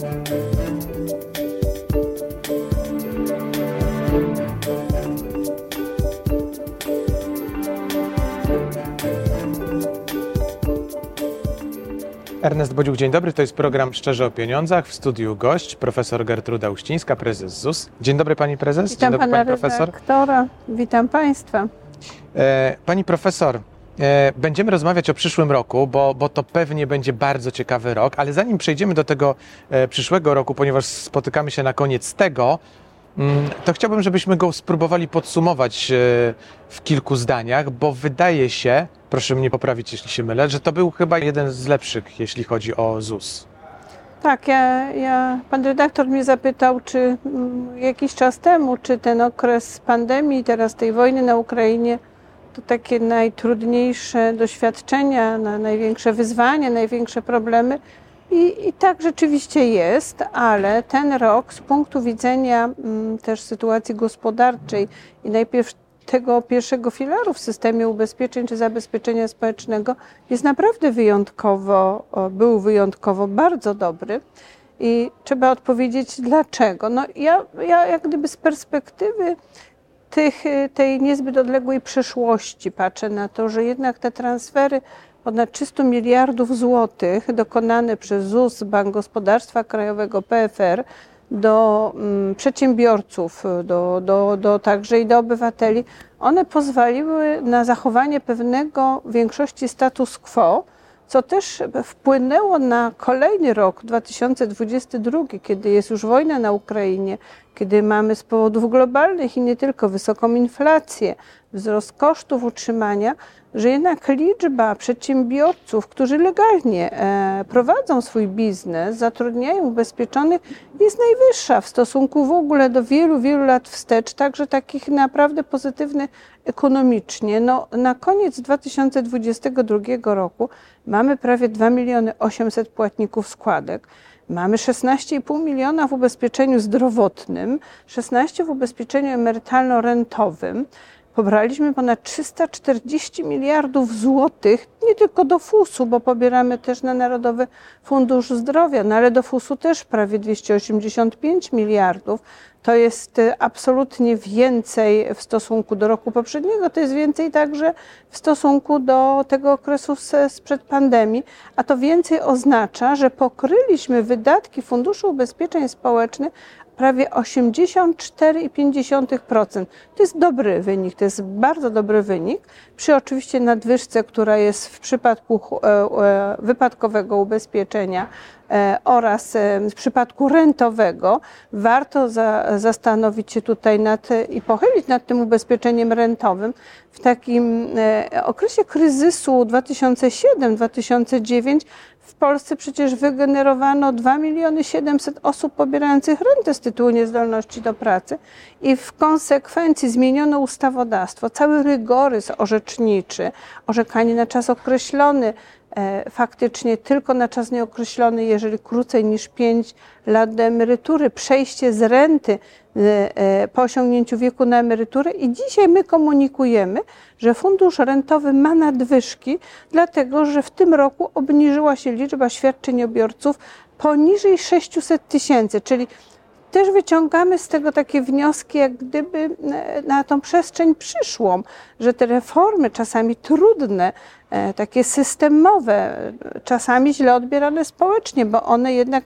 Ernest Bodziuk, dzień dobry. To jest program Szczerze o Pieniądzach. W studiu gość, profesor Gertruda Uścińska, prezes ZUS. Dzień dobry pani prezes. Witam dzień dobry pana pani profesor. witam państwa. E, pani profesor, będziemy rozmawiać o przyszłym roku, bo, bo to pewnie będzie bardzo ciekawy rok, ale zanim przejdziemy do tego e, przyszłego roku, ponieważ spotykamy się na koniec tego, mm, to chciałbym, żebyśmy go spróbowali podsumować e, w kilku zdaniach, bo wydaje się, proszę mnie poprawić, jeśli się mylę, że to był chyba jeden z lepszych, jeśli chodzi o ZUS. Tak, ja, ja, pan redaktor mnie zapytał, czy mm, jakiś czas temu, czy ten okres pandemii, teraz tej wojny na Ukrainie, to takie najtrudniejsze doświadczenia, na, największe wyzwania, największe problemy. I, I tak rzeczywiście jest, ale ten rok z punktu widzenia mm, też sytuacji gospodarczej i najpierw tego pierwszego filaru w systemie ubezpieczeń czy zabezpieczenia społecznego jest naprawdę wyjątkowo, był wyjątkowo bardzo dobry. I trzeba odpowiedzieć dlaczego. No ja, ja jak gdyby z perspektywy tych, tej niezbyt odległej przeszłości patrzę na to, że jednak te transfery ponad 300 miliardów złotych dokonane przez ZUS, Bank Gospodarstwa Krajowego, PFR do mm, przedsiębiorców, do, do, do także i do obywateli, one pozwoliły na zachowanie pewnego większości status quo, co też wpłynęło na kolejny rok 2022, kiedy jest już wojna na Ukrainie, kiedy mamy z powodów globalnych i nie tylko wysoką inflację, wzrost kosztów utrzymania, że jednak liczba przedsiębiorców, którzy legalnie e, prowadzą swój biznes, zatrudniają ubezpieczonych, jest najwyższa w stosunku w ogóle do wielu, wielu lat wstecz, także takich naprawdę pozytywnych ekonomicznie. No, na koniec 2022 roku mamy prawie 2 miliony 800 płatników składek. Mamy 16,5 miliona w ubezpieczeniu zdrowotnym, 16 w ubezpieczeniu emerytalno-rentowym. Pobraliśmy ponad 340 miliardów złotych, nie tylko do FUS-u, bo pobieramy też na Narodowy Fundusz Zdrowia, no ale do FUS-u też prawie 285 miliardów. To jest y, absolutnie więcej w stosunku do roku poprzedniego, to jest więcej także w stosunku do tego okresu sprzed pandemii, a to więcej oznacza, że pokryliśmy wydatki Funduszu Ubezpieczeń Społecznych prawie 84,5%. To jest dobry wynik, to jest bardzo dobry wynik. Przy oczywiście nadwyżce, która jest w przypadku e, e, wypadkowego ubezpieczenia e, oraz w przypadku rentowego, warto za, zastanowić się tutaj nad i pochylić nad tym ubezpieczeniem rentowym. W takim okresie kryzysu 2007-2009 w Polsce przecież wygenerowano 2 miliony 700 osób pobierających rentę z tytułu niezdolności do pracy i w konsekwencji zmieniono ustawodawstwo, cały rygorys orzeczniczy, orzekanie na czas określony, faktycznie tylko na czas nieokreślony, jeżeli krócej niż 5 lat do emerytury, przejście z renty e, e, po osiągnięciu wieku na emeryturę. I dzisiaj my komunikujemy, że fundusz rentowy ma nadwyżki, dlatego że w tym roku obniżyła się liczba świadczeniobiorców poniżej 600 tysięcy, czyli też wyciągamy z tego takie wnioski, jak gdyby na tą przestrzeń przyszłą, że te reformy czasami trudne, e, takie systemowe, czasami źle odbierane społecznie, bo one jednak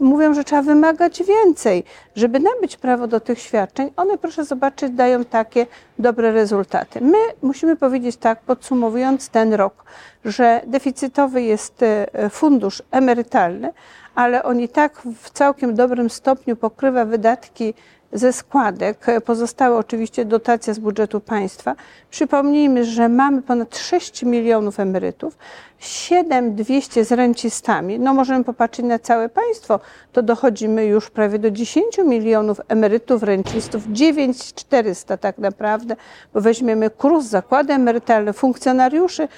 mówią, że trzeba wymagać więcej, żeby nabyć prawo do tych świadczeń. One, proszę zobaczyć, dają takie dobre rezultaty. My musimy powiedzieć tak, podsumowując ten rok, że deficytowy jest e, fundusz emerytalny, ale on i tak w całkiem dobrym stopniu pokrywa wydatki ze składek, pozostałe oczywiście dotacja z budżetu państwa. Przypomnijmy, że mamy ponad 6 milionów emerytów, 7200 z rencistami. No możemy popatrzeć na całe państwo, to dochodzimy już prawie do 10 milionów emerytów, rencistów, 9400 tak naprawdę, bo weźmiemy KRUS, zakłady emerytalne, funkcjonariuszy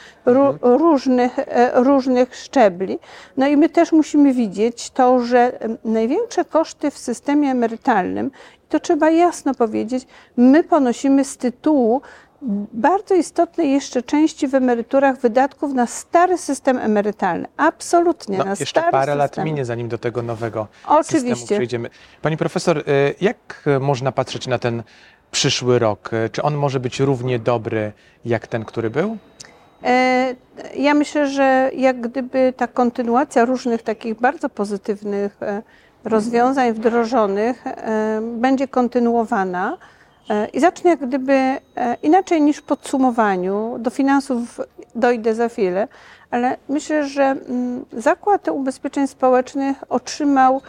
różnych, e, różnych szczebli. No i my też musimy widzieć to, że największe koszty w systemie emerytalnym to trzeba jasno powiedzieć, my ponosimy z tytułu bardzo istotnej jeszcze części w emeryturach wydatków na stary system emerytalny. Absolutnie, No, na jeszcze stary parę lat system. minie, zanim do tego nowego systemu Oczywiście. przejdziemy. Pani profesor, y, jak można patrzeć na ten przyszły rok? Y, Czy on może być równie dobry jak ten, który był? E, Ja myślę, że jak gdyby ta kontynuacja różnych takich bardzo pozytywnych e, rozwiązań wdrożonych e, będzie kontynuowana e, i zacznie jak gdyby e, inaczej niż w podsumowaniu. Do finansów dojdę za chwilę, ale myślę, że mm, Zakład Ubezpieczeń Społecznych otrzymał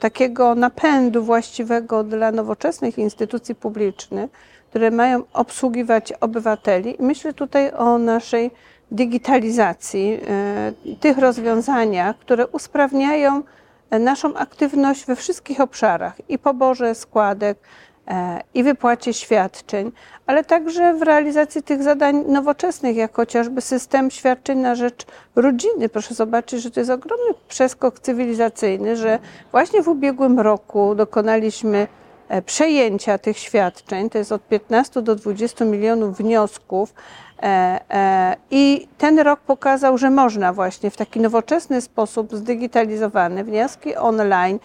takiego napędu właściwego dla nowoczesnych instytucji publicznych, które mają obsługiwać obywateli. Myślę tutaj o naszej digitalizacji, tych rozwiązaniach, które usprawniają naszą aktywność we wszystkich obszarach i poborze składek, e, i wypłacie świadczeń, ale także w realizacji tych zadań nowoczesnych, jak chociażby system świadczeń na rzecz rodziny. Proszę zobaczyć, że to jest ogromny przeskok cywilizacyjny, że właśnie w ubiegłym roku dokonaliśmy e, przejęcia tych świadczeń, to jest od 15 do 20 milionów wniosków. E, e, I ten rok pokazał, że można właśnie w taki nowoczesny sposób, zdigitalizowany, wnioski online,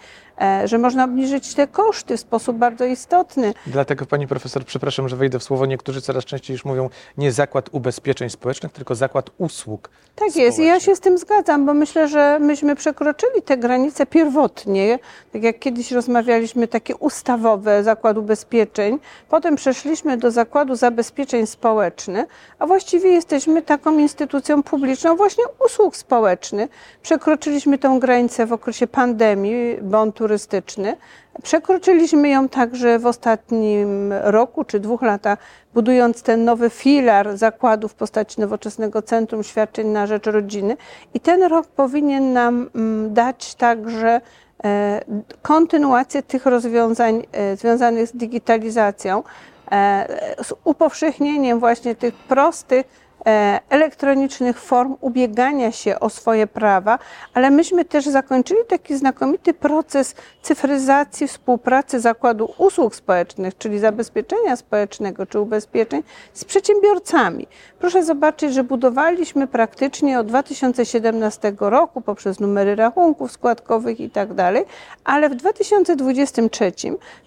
że można obniżyć te koszty w sposób bardzo istotny. Dlatego pani profesor, przepraszam, że wejdę w słowo, niektórzy coraz częściej już mówią nie zakład ubezpieczeń społecznych, tylko zakład usług. Tak jest, i ja się z tym zgadzam, bo myślę, że myśmy przekroczyli te granice pierwotnie, tak jak kiedyś rozmawialiśmy, takie ustawowe zakład ubezpieczeń, potem przeszliśmy do zakładu zabezpieczeń społecznych, a właściwie jesteśmy taką instytucją publiczną właśnie usług społecznych. Przekroczyliśmy tę granicę w okresie pandemii, bon turystyczny. Przekroczyliśmy ją także w ostatnim roku czy dwóch latach, budując ten nowy filar zakładu w postaci nowoczesnego Centrum Świadczeń na Rzecz Rodziny. I ten rok powinien nam mm, dać także e, kontynuację tych rozwiązań e, związanych z digitalizacją, e, z upowszechnieniem właśnie tych prostych, elektronicznych form ubiegania się o swoje prawa, ale myśmy też zakończyli taki znakomity proces cyfryzacji współpracy Zakładu Usług Społecznych, czyli zabezpieczenia społecznego czy ubezpieczeń z przedsiębiorcami. Proszę zobaczyć, że budowaliśmy praktycznie od 2017 roku poprzez numery rachunków składkowych i tak dalej, ale w 2023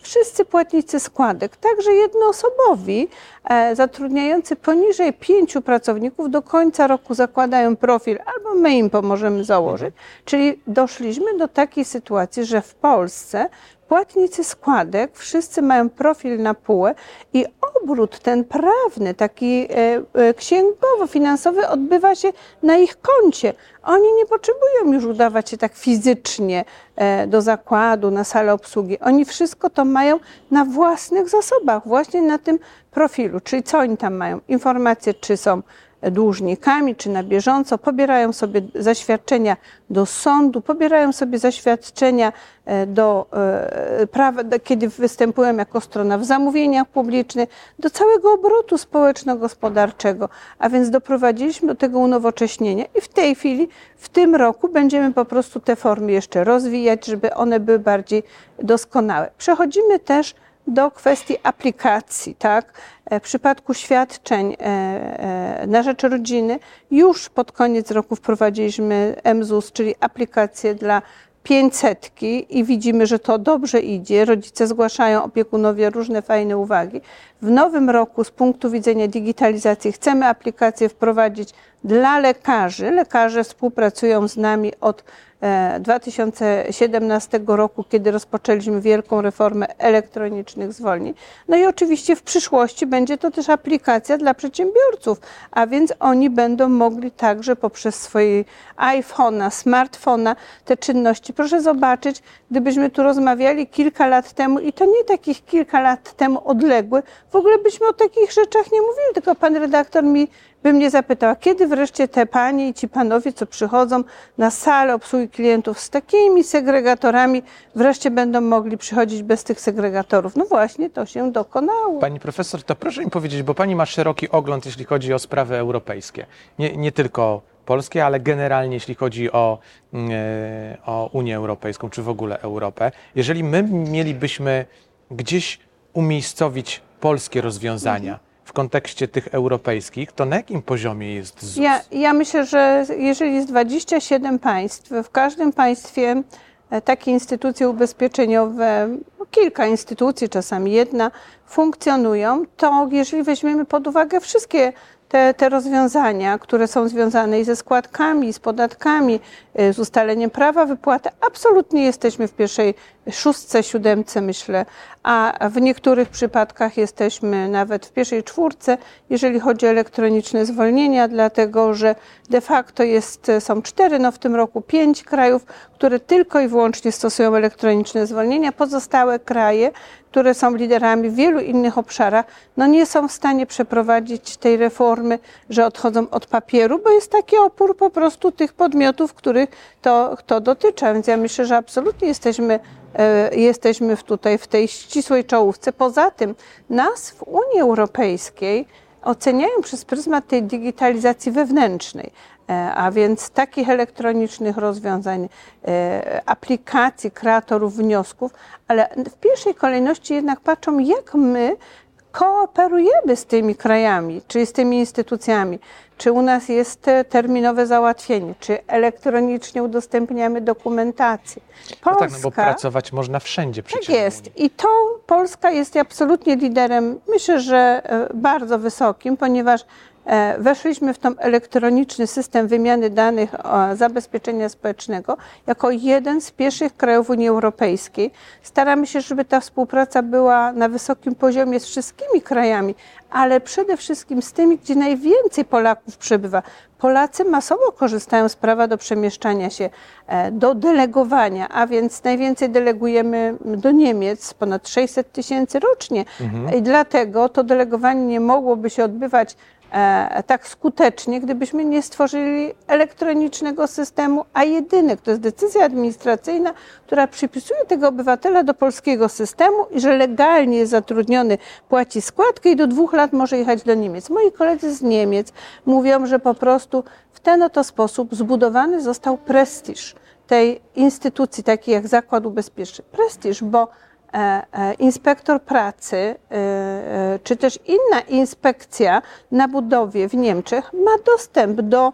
wszyscy płatnicy składek, także jednoosobowi, e, zatrudniający poniżej pięciu pracowników do końca roku zakładają profil albo my im pomożemy założyć. Czyli doszliśmy do takiej sytuacji, że w Polsce płatnicy składek wszyscy mają profil na półę i obrót ten prawny, taki e, e, księgowo-finansowy odbywa się na ich koncie. Oni nie potrzebują już udawać się tak fizycznie e, do zakładu, na salę obsługi. Oni wszystko to mają na własnych zasobach, właśnie na tym profilu. Czyli co oni tam mają? Informacje, czy są dłużnikami, czy na bieżąco, pobierają sobie zaświadczenia do sądu, pobierają sobie zaświadczenia e, do e, prawa, kiedy występują jako strona w zamówieniach publicznych, do całego obrotu społeczno-gospodarczego. A więc doprowadziliśmy do tego unowocześnienia i w tej chwili, w tym roku będziemy po prostu te formy jeszcze rozwijać, żeby one były bardziej doskonałe. Przechodzimy też do kwestii aplikacji, tak? W przypadku świadczeń e, e, na rzecz rodziny już pod koniec roku wprowadziliśmy MZUS, czyli aplikację dla 500 i widzimy, że to dobrze idzie. Rodzice zgłaszają opiekunowie różne fajne uwagi. W nowym roku z punktu widzenia digitalizacji chcemy aplikację wprowadzić dla lekarzy. Lekarze współpracują z nami od e, 2017 roku, kiedy rozpoczęliśmy wielką reformę elektronicznych zwolnień. No i oczywiście w przyszłości będzie to też aplikacja dla przedsiębiorców, a więc oni będą mogli także poprzez swoje iPhone'a, smartfona te czynności. Proszę zobaczyć, gdybyśmy tu rozmawiali kilka lat temu i to nie takich kilka lat temu odległe, w ogóle byśmy o takich rzeczach nie mówili, tylko pan redaktor mi by mnie zapytała, kiedy wreszcie te panie i ci panowie, co przychodzą na salę obsługi klientów z takimi segregatorami, wreszcie będą mogli przychodzić bez tych segregatorów. No właśnie, to się dokonało. Pani profesor, to proszę mi powiedzieć, bo pani ma szeroki ogląd, jeśli chodzi o sprawy europejskie. Nie, nie tylko polskie, ale generalnie jeśli chodzi o, mm, e, o Unię Europejską, czy w ogóle Europę. Jeżeli my mielibyśmy gdzieś umiejscowić polskie rozwiązania w kontekście tych europejskich, to na jakim poziomie jest ZUS? Ja, ja myślę, że jeżeli jest 27 państw, w każdym państwie e, takie instytucje ubezpieczeniowe, no kilka instytucji, czasami jedna, funkcjonują, to jeżeli weźmiemy pod uwagę wszystkie te, te rozwiązania, które są związane i ze składkami, z podatkami, y, z ustaleniem prawa wypłaty, absolutnie jesteśmy w pierwszej szóstce, siódemce, myślę, a w niektórych przypadkach jesteśmy nawet w pierwszej czwórce, jeżeli chodzi o elektroniczne zwolnienia, dlatego że de facto jest, są cztery, no w tym roku pięć krajów, które tylko i wyłącznie stosują elektroniczne zwolnienia. Pozostałe kraje, które są liderami w wielu innych obszarach, no nie są w stanie przeprowadzić tej reformy, że odchodzą od papieru, bo jest taki opór po prostu tych podmiotów, których to, to dotyczy. Więc ja myślę, że absolutnie jesteśmy jesteśmy tutaj w tej ścisłej czołówce. Poza tym nas w Unii Europejskiej oceniają przez pryzmat tej digitalizacji wewnętrznej, e, a więc takich elektronicznych rozwiązań, e, aplikacji, kreatorów wniosków, ale w pierwszej kolejności jednak patrzą, jak my kooperujemy z tymi krajami, czy z tymi instytucjami, czy u nas jest terminowe załatwienie, czy elektronicznie udostępniamy dokumentację. Polska, no tak, no bo pracować można wszędzie przecież. Tak jest. I to Polska jest absolutnie liderem, myślę, że e, bardzo wysokim, ponieważ E, weszliśmy w ten elektroniczny system wymiany danych zabezpieczenia społecznego jako jeden z pierwszych krajów Unii Europejskiej. Staramy się, żeby ta współpraca była na wysokim poziomie z wszystkimi krajami, ale przede wszystkim z tymi, gdzie najwięcej Polaków przebywa. Polacy masowo korzystają z prawa do przemieszczania się, e, do delegowania, a więc najwięcej delegujemy do Niemiec, ponad 600 tysięcy rocznie. Mhm. I dlatego to delegowanie nie mogłoby się odbywać E, tak skutecznie, gdybyśmy nie stworzyli elektronicznego systemu, a jedynek to jest decyzja administracyjna, która przypisuje tego obywatela do polskiego systemu i że legalnie jest zatrudniony, płaci składkę i do dwóch lat może jechać do Niemiec. Moi koledzy z Niemiec mówią, że po prostu w ten oto sposób zbudowany został prestiż tej instytucji, takiej jak Zakład Ubezpieczeń. Prestiż, bo E, e, inspektor pracy, e, czy też inna inspekcja na budowie w Niemczech ma dostęp do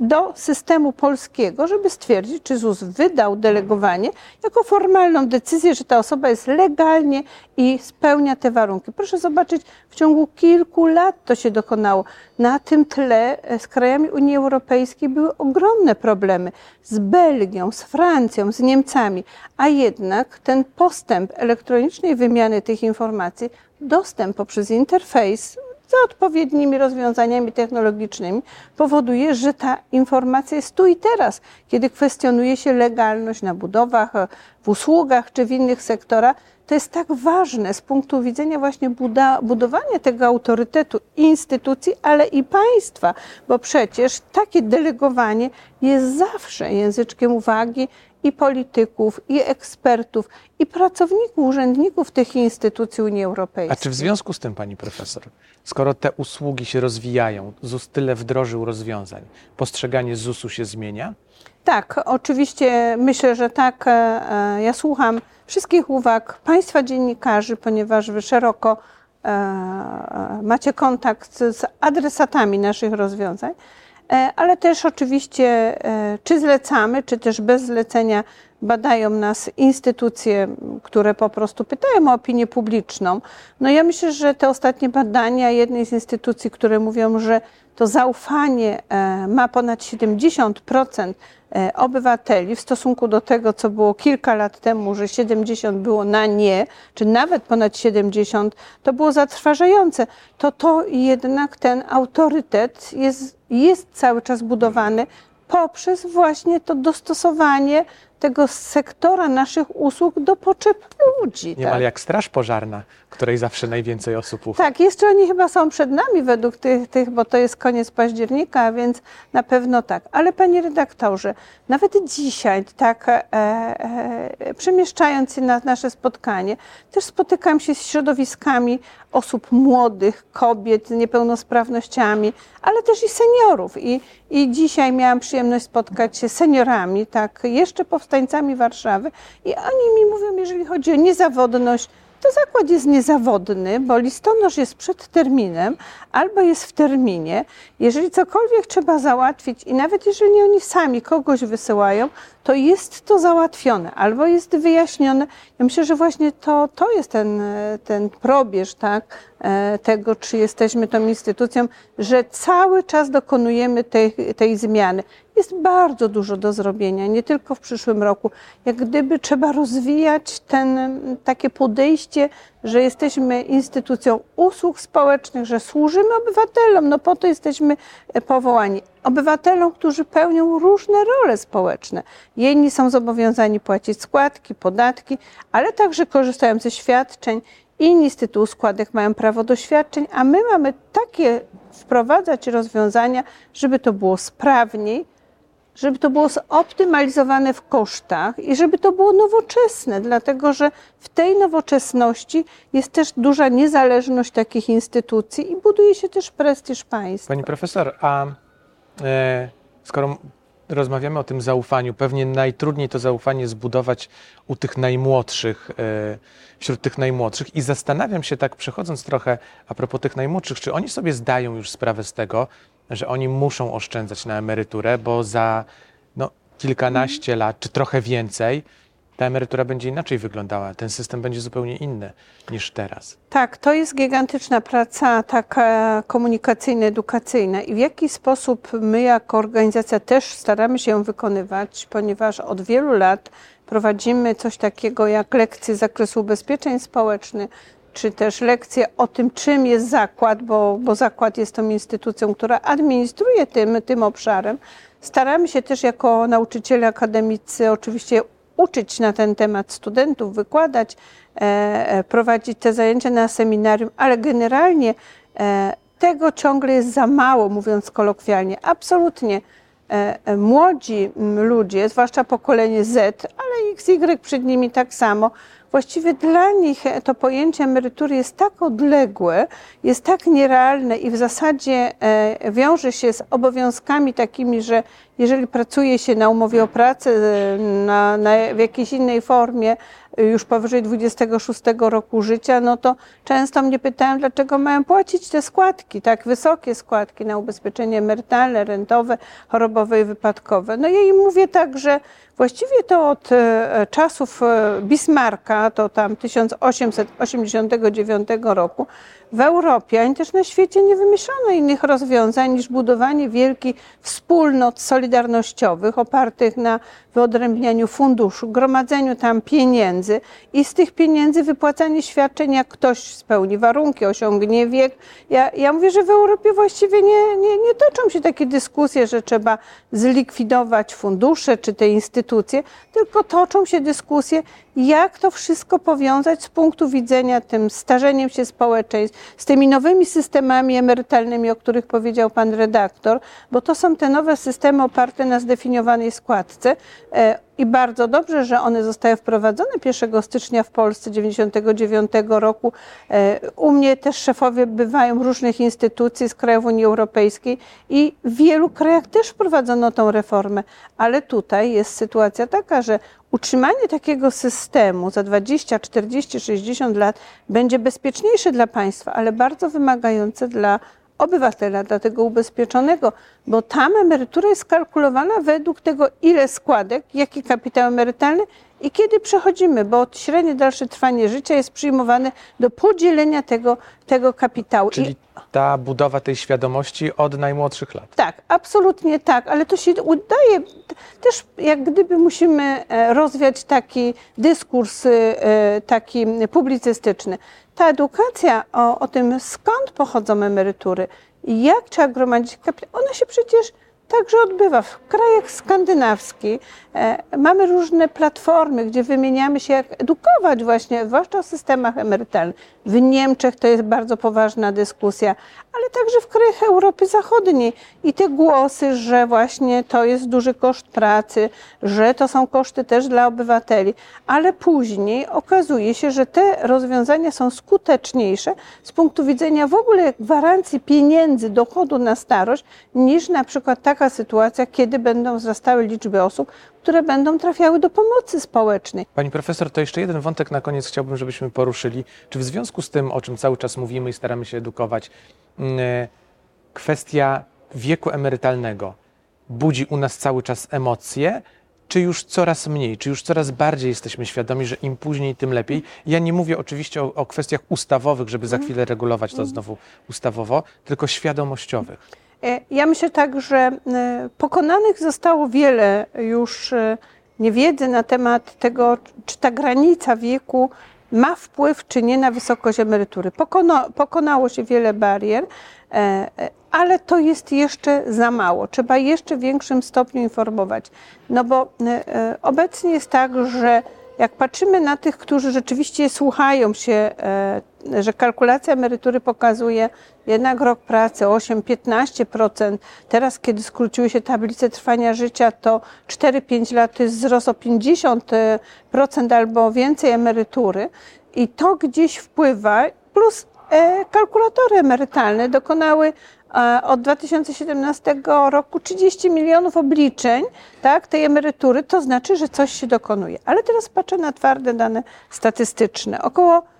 do systemu polskiego, żeby stwierdzić, czy ZUS wydał delegowanie jako formalną decyzję, że ta osoba jest legalnie i spełnia te warunki. Proszę zobaczyć, w ciągu kilku lat to się dokonało. Na tym tle e, z krajami Unii Europejskiej były ogromne problemy z Belgią, z Francją, z Niemcami, a jednak ten postęp elektronicznej wymiany tych informacji, dostęp poprzez interfejs za odpowiednimi rozwiązaniami technologicznymi powoduje, że ta informacja jest tu i teraz, kiedy kwestionuje się legalność na budowach, w usługach czy w innych sektorach. To jest tak ważne z punktu widzenia właśnie budowania tego autorytetu instytucji, ale i państwa, bo przecież takie delegowanie jest zawsze języczkiem uwagi i polityków, i ekspertów, i pracowników, urzędników tych instytucji Unii Europejskiej. A czy w związku z tym, pani profesor, skoro te usługi się rozwijają, ZUS tyle wdrożył rozwiązań, postrzeganie ZUS-u się zmienia? Tak, oczywiście myślę, że tak. E, e, ja słucham wszystkich uwag Państwa dziennikarzy, ponieważ Wy szeroko e, macie kontakt z adresatami naszych rozwiązań. E, ale też oczywiście e, czy zlecamy, czy też bez zlecenia badają nas instytucje, które po prostu pytają o opinię publiczną. No ja myślę, że te ostatnie badania jednej z instytucji, które mówią, że to zaufanie e, ma ponad 70% obywateli w stosunku do tego, co było kilka lat temu, że 70 było na nie, czy nawet ponad 70, to było zatrważające. To to jednak ten autorytet jest jest cały czas budowany poprzez właśnie to dostosowanie tego sektora naszych usług do potrzeb ludzi. Niemal tak. jak Straż Pożarna, której zawsze najwięcej osób ufa. Tak, jeszcze oni chyba są przed nami według tych, tych, bo to jest koniec października, więc na pewno tak. Ale panie redaktorze, nawet dzisiaj, tak e, e, przemieszczając się na nasze spotkanie, też spotykam się z środowiskami osób młodych, kobiet z niepełnosprawnościami, ale też i seniorów. I, i dzisiaj miałam przyjemność spotkać się z seniorami, tak, jeszcze powstającymi Warszawy i oni mi mówią, jeżeli chodzi o niezawodność, to zakład jest niezawodny, bo listonosz jest przed terminem albo jest w terminie. Jeżeli cokolwiek trzeba załatwić i nawet jeżeli oni sami kogoś wysyłają, to jest to załatwione albo jest wyjaśnione. Ja myślę, że właśnie to, to jest ten, ten probierz tak, e, tego, czy jesteśmy tą instytucją, że cały czas dokonujemy tej, tej zmiany. Jest bardzo dużo do zrobienia, nie tylko w przyszłym roku. Jak gdyby trzeba rozwijać ten, takie podejście, że jesteśmy instytucją usług społecznych, że służymy obywatelom, no po to jesteśmy powołani. Obywatelom, którzy pełnią różne role społeczne. Jedni są zobowiązani płacić składki, podatki, ale także korzystają ze świadczeń. Inni z tytułu składek mają prawo do świadczeń, a my mamy takie wprowadzać rozwiązania, żeby to było sprawniej, żeby to było zoptymalizowane w kosztach i żeby to było nowoczesne, dlatego że w tej nowoczesności jest też duża niezależność takich instytucji i buduje się też prestiż państwa. Pani profesor, a e, skoro rozmawiamy o tym zaufaniu, pewnie najtrudniej to zaufanie zbudować u tych najmłodszych, e, wśród tych najmłodszych i zastanawiam się tak przechodząc trochę a propos tych najmłodszych, czy oni sobie zdają już sprawę z tego, że oni muszą oszczędzać na emeryturę, bo za no, kilkanaście lat, czy trochę więcej, ta emerytura będzie inaczej wyglądała. Ten system będzie zupełnie inny niż teraz. Tak, to jest gigantyczna praca taka komunikacyjna, edukacyjna i w jaki sposób my jako organizacja też staramy się ją wykonywać, ponieważ od wielu lat prowadzimy coś takiego jak lekcje z zakresu ubezpieczeń społecznych, czy też lekcje o tym, czym jest zakład, bo, bo zakład jest tą instytucją, która administruje tym, tym obszarem. Staramy się też jako nauczyciele akademicy oczywiście uczyć na ten temat studentów, wykładać, e, e, prowadzić te zajęcia na seminarium, ale generalnie e, tego ciągle jest za mało, mówiąc kolokwialnie. Absolutnie młodzi ludzie, zwłaszcza pokolenie Z, ale XY przed nimi tak samo, właściwie dla nich to pojęcie emerytury jest tak odległe, jest tak nierealne i w zasadzie e, wiąże się z obowiązkami takimi, że jeżeli pracuje się na umowie o pracę e, na, na, w jakiejś innej formie, już powyżej 26 roku życia, no to często mnie pytają, dlaczego mają płacić te składki, tak wysokie składki na ubezpieczenie emerytalne, rentowe, chorobowe i wypadkowe. No ja im mówię tak, że właściwie to od e, czasów Bismarcka, to tam 1889 roku, w Europie, ani też na świecie nie wymyślono innych rozwiązań niż budowanie wielkich wspólnot solidarnościowych opartych na wyodrębnianiu funduszu, gromadzeniu tam pieniędzy i z tych pieniędzy wypłacanie świadczeń, jak ktoś spełni warunki, osiągnie wiek. Ja, ja mówię, że w Europie właściwie nie, nie, nie toczą się takie dyskusje, że trzeba zlikwidować fundusze czy te instytucje, tylko toczą się dyskusje, jak to wszystko powiązać z punktu widzenia tym starzeniem się społeczeństw, z tymi nowymi systemami emerytalnymi, o których powiedział pan redaktor, bo to są te nowe systemy oparte na zdefiniowanej składce. I bardzo dobrze, że one zostały wprowadzone 1 stycznia w Polsce 1999 roku. E, u mnie też szefowie bywają różnych instytucji z krajów Unii Europejskiej i w wielu krajach też wprowadzono tą reformę, ale tutaj jest sytuacja taka, że utrzymanie takiego systemu za 20, 40, 60 lat będzie bezpieczniejsze dla państwa, ale bardzo wymagające dla obywatela, dla tego ubezpieczonego, bo tam emerytura jest kalkulowana według tego, ile składek, jaki kapitał emerytalny i kiedy przechodzimy, bo średnie dalsze trwanie życia jest przyjmowane do podzielenia tego, tego kapitału. Czyli ta budowa tej świadomości od najmłodszych lat. Tak, absolutnie tak, ale to się udaje. Też jak gdyby musimy e, rozwiać taki dyskurs e, taki publicystyczny. Ta edukacja o, o tym, skąd pochodzą emerytury i jak trzeba gromadzić kapitał, ona się przecież także odbywa. W krajach skandynawskich e, mamy różne platformy, gdzie wymieniamy się, jak edukować właśnie, zwłaszcza o systemach emerytalnych. W Niemczech to jest bardzo poważna dyskusja, ale także w krajach Europy Zachodniej. I te głosy, że właśnie to jest duży koszt pracy, że to są koszty też dla obywateli, ale później okazuje się, że te rozwiązania są skuteczniejsze z punktu widzenia w ogóle gwarancji pieniędzy, dochodu na starość, niż na przykład tak taka sytuacja, kiedy będą wzrastały liczby osób, które będą trafiały do pomocy społecznej. Pani profesor, to jeszcze jeden wątek na koniec chciałbym, żebyśmy poruszyli. Czy w związku z tym, o czym cały czas mówimy i staramy się edukować, mm, kwestia wieku emerytalnego budzi u nas cały czas emocje, czy już coraz mniej, czy już coraz bardziej jesteśmy świadomi, że im później, tym lepiej? Ja nie mówię oczywiście o, o kwestiach ustawowych, żeby za chwilę regulować to znowu ustawowo, tylko świadomościowych. E, Ja myślę tak, że e, pokonanych zostało wiele już e, niewiedzy na temat tego, czy ta granica wieku ma wpływ czy nie na wysokość emerytury. Pokonało się wiele barier, ale to jest jeszcze za mało. Trzeba jeszcze w większym stopniu informować. No bo obecnie jest tak, że jak patrzymy na tych, którzy rzeczywiście słuchają się, że kalkulacja emerytury pokazuje jednak rok pracy 8-15%. Teraz, kiedy skróciły się tablice trwania życia, to 4-5 lat to jest wzrost o 50% albo więcej emerytury. I to gdzieś wpływa, plus e, kalkulatory emerytalne dokonały e, od 2017 roku 30 milionów obliczeń tak, tej emerytury, to znaczy, że coś się dokonuje. Ale teraz patrzę na twarde dane statystyczne. Około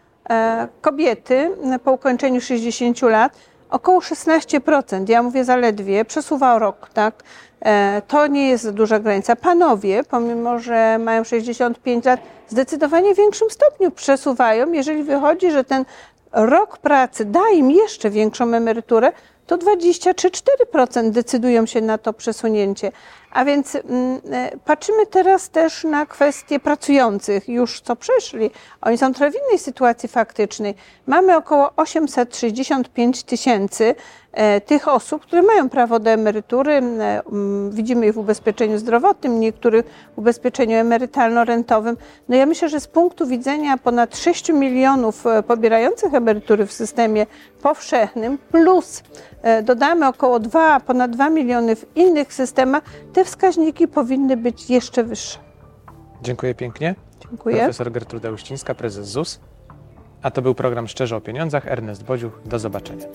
kobiety e, po ukończeniu 60 lat, około 16%, ja mówię zaledwie, przesuwa rok, tak? E, To nie jest duża granica. Panowie, pomimo że mają 65 lat, zdecydowanie w większym stopniu przesuwają, jeżeli wychodzi, że ten rok pracy da im jeszcze większą emeryturę, to 23-4% decydują się na to przesunięcie. A więc mm, e, patrzymy teraz też na kwestie pracujących, już co przeszli. Oni są trochę w innej sytuacji faktycznej. Mamy około 865 tysięcy e, tych osób, które mają prawo do emerytury. E, Widzimy ich w ubezpieczeniu zdrowotnym, niektórych w ubezpieczeniu emerytalno-rentowym. No ja myślę, że z punktu widzenia ponad 6 milionów pobierających emerytury w systemie powszechnym, plus dodamy około 2, ponad 2 miliony w innych systemach, te wskaźniki powinny być jeszcze wyższe. Dziękuję pięknie. Dziękuję. Profesor Gertruda Uścińska, prezes ZUS. A to był program Szczerze o Pieniądzach. Ernest Bodziuch. Do zobaczenia.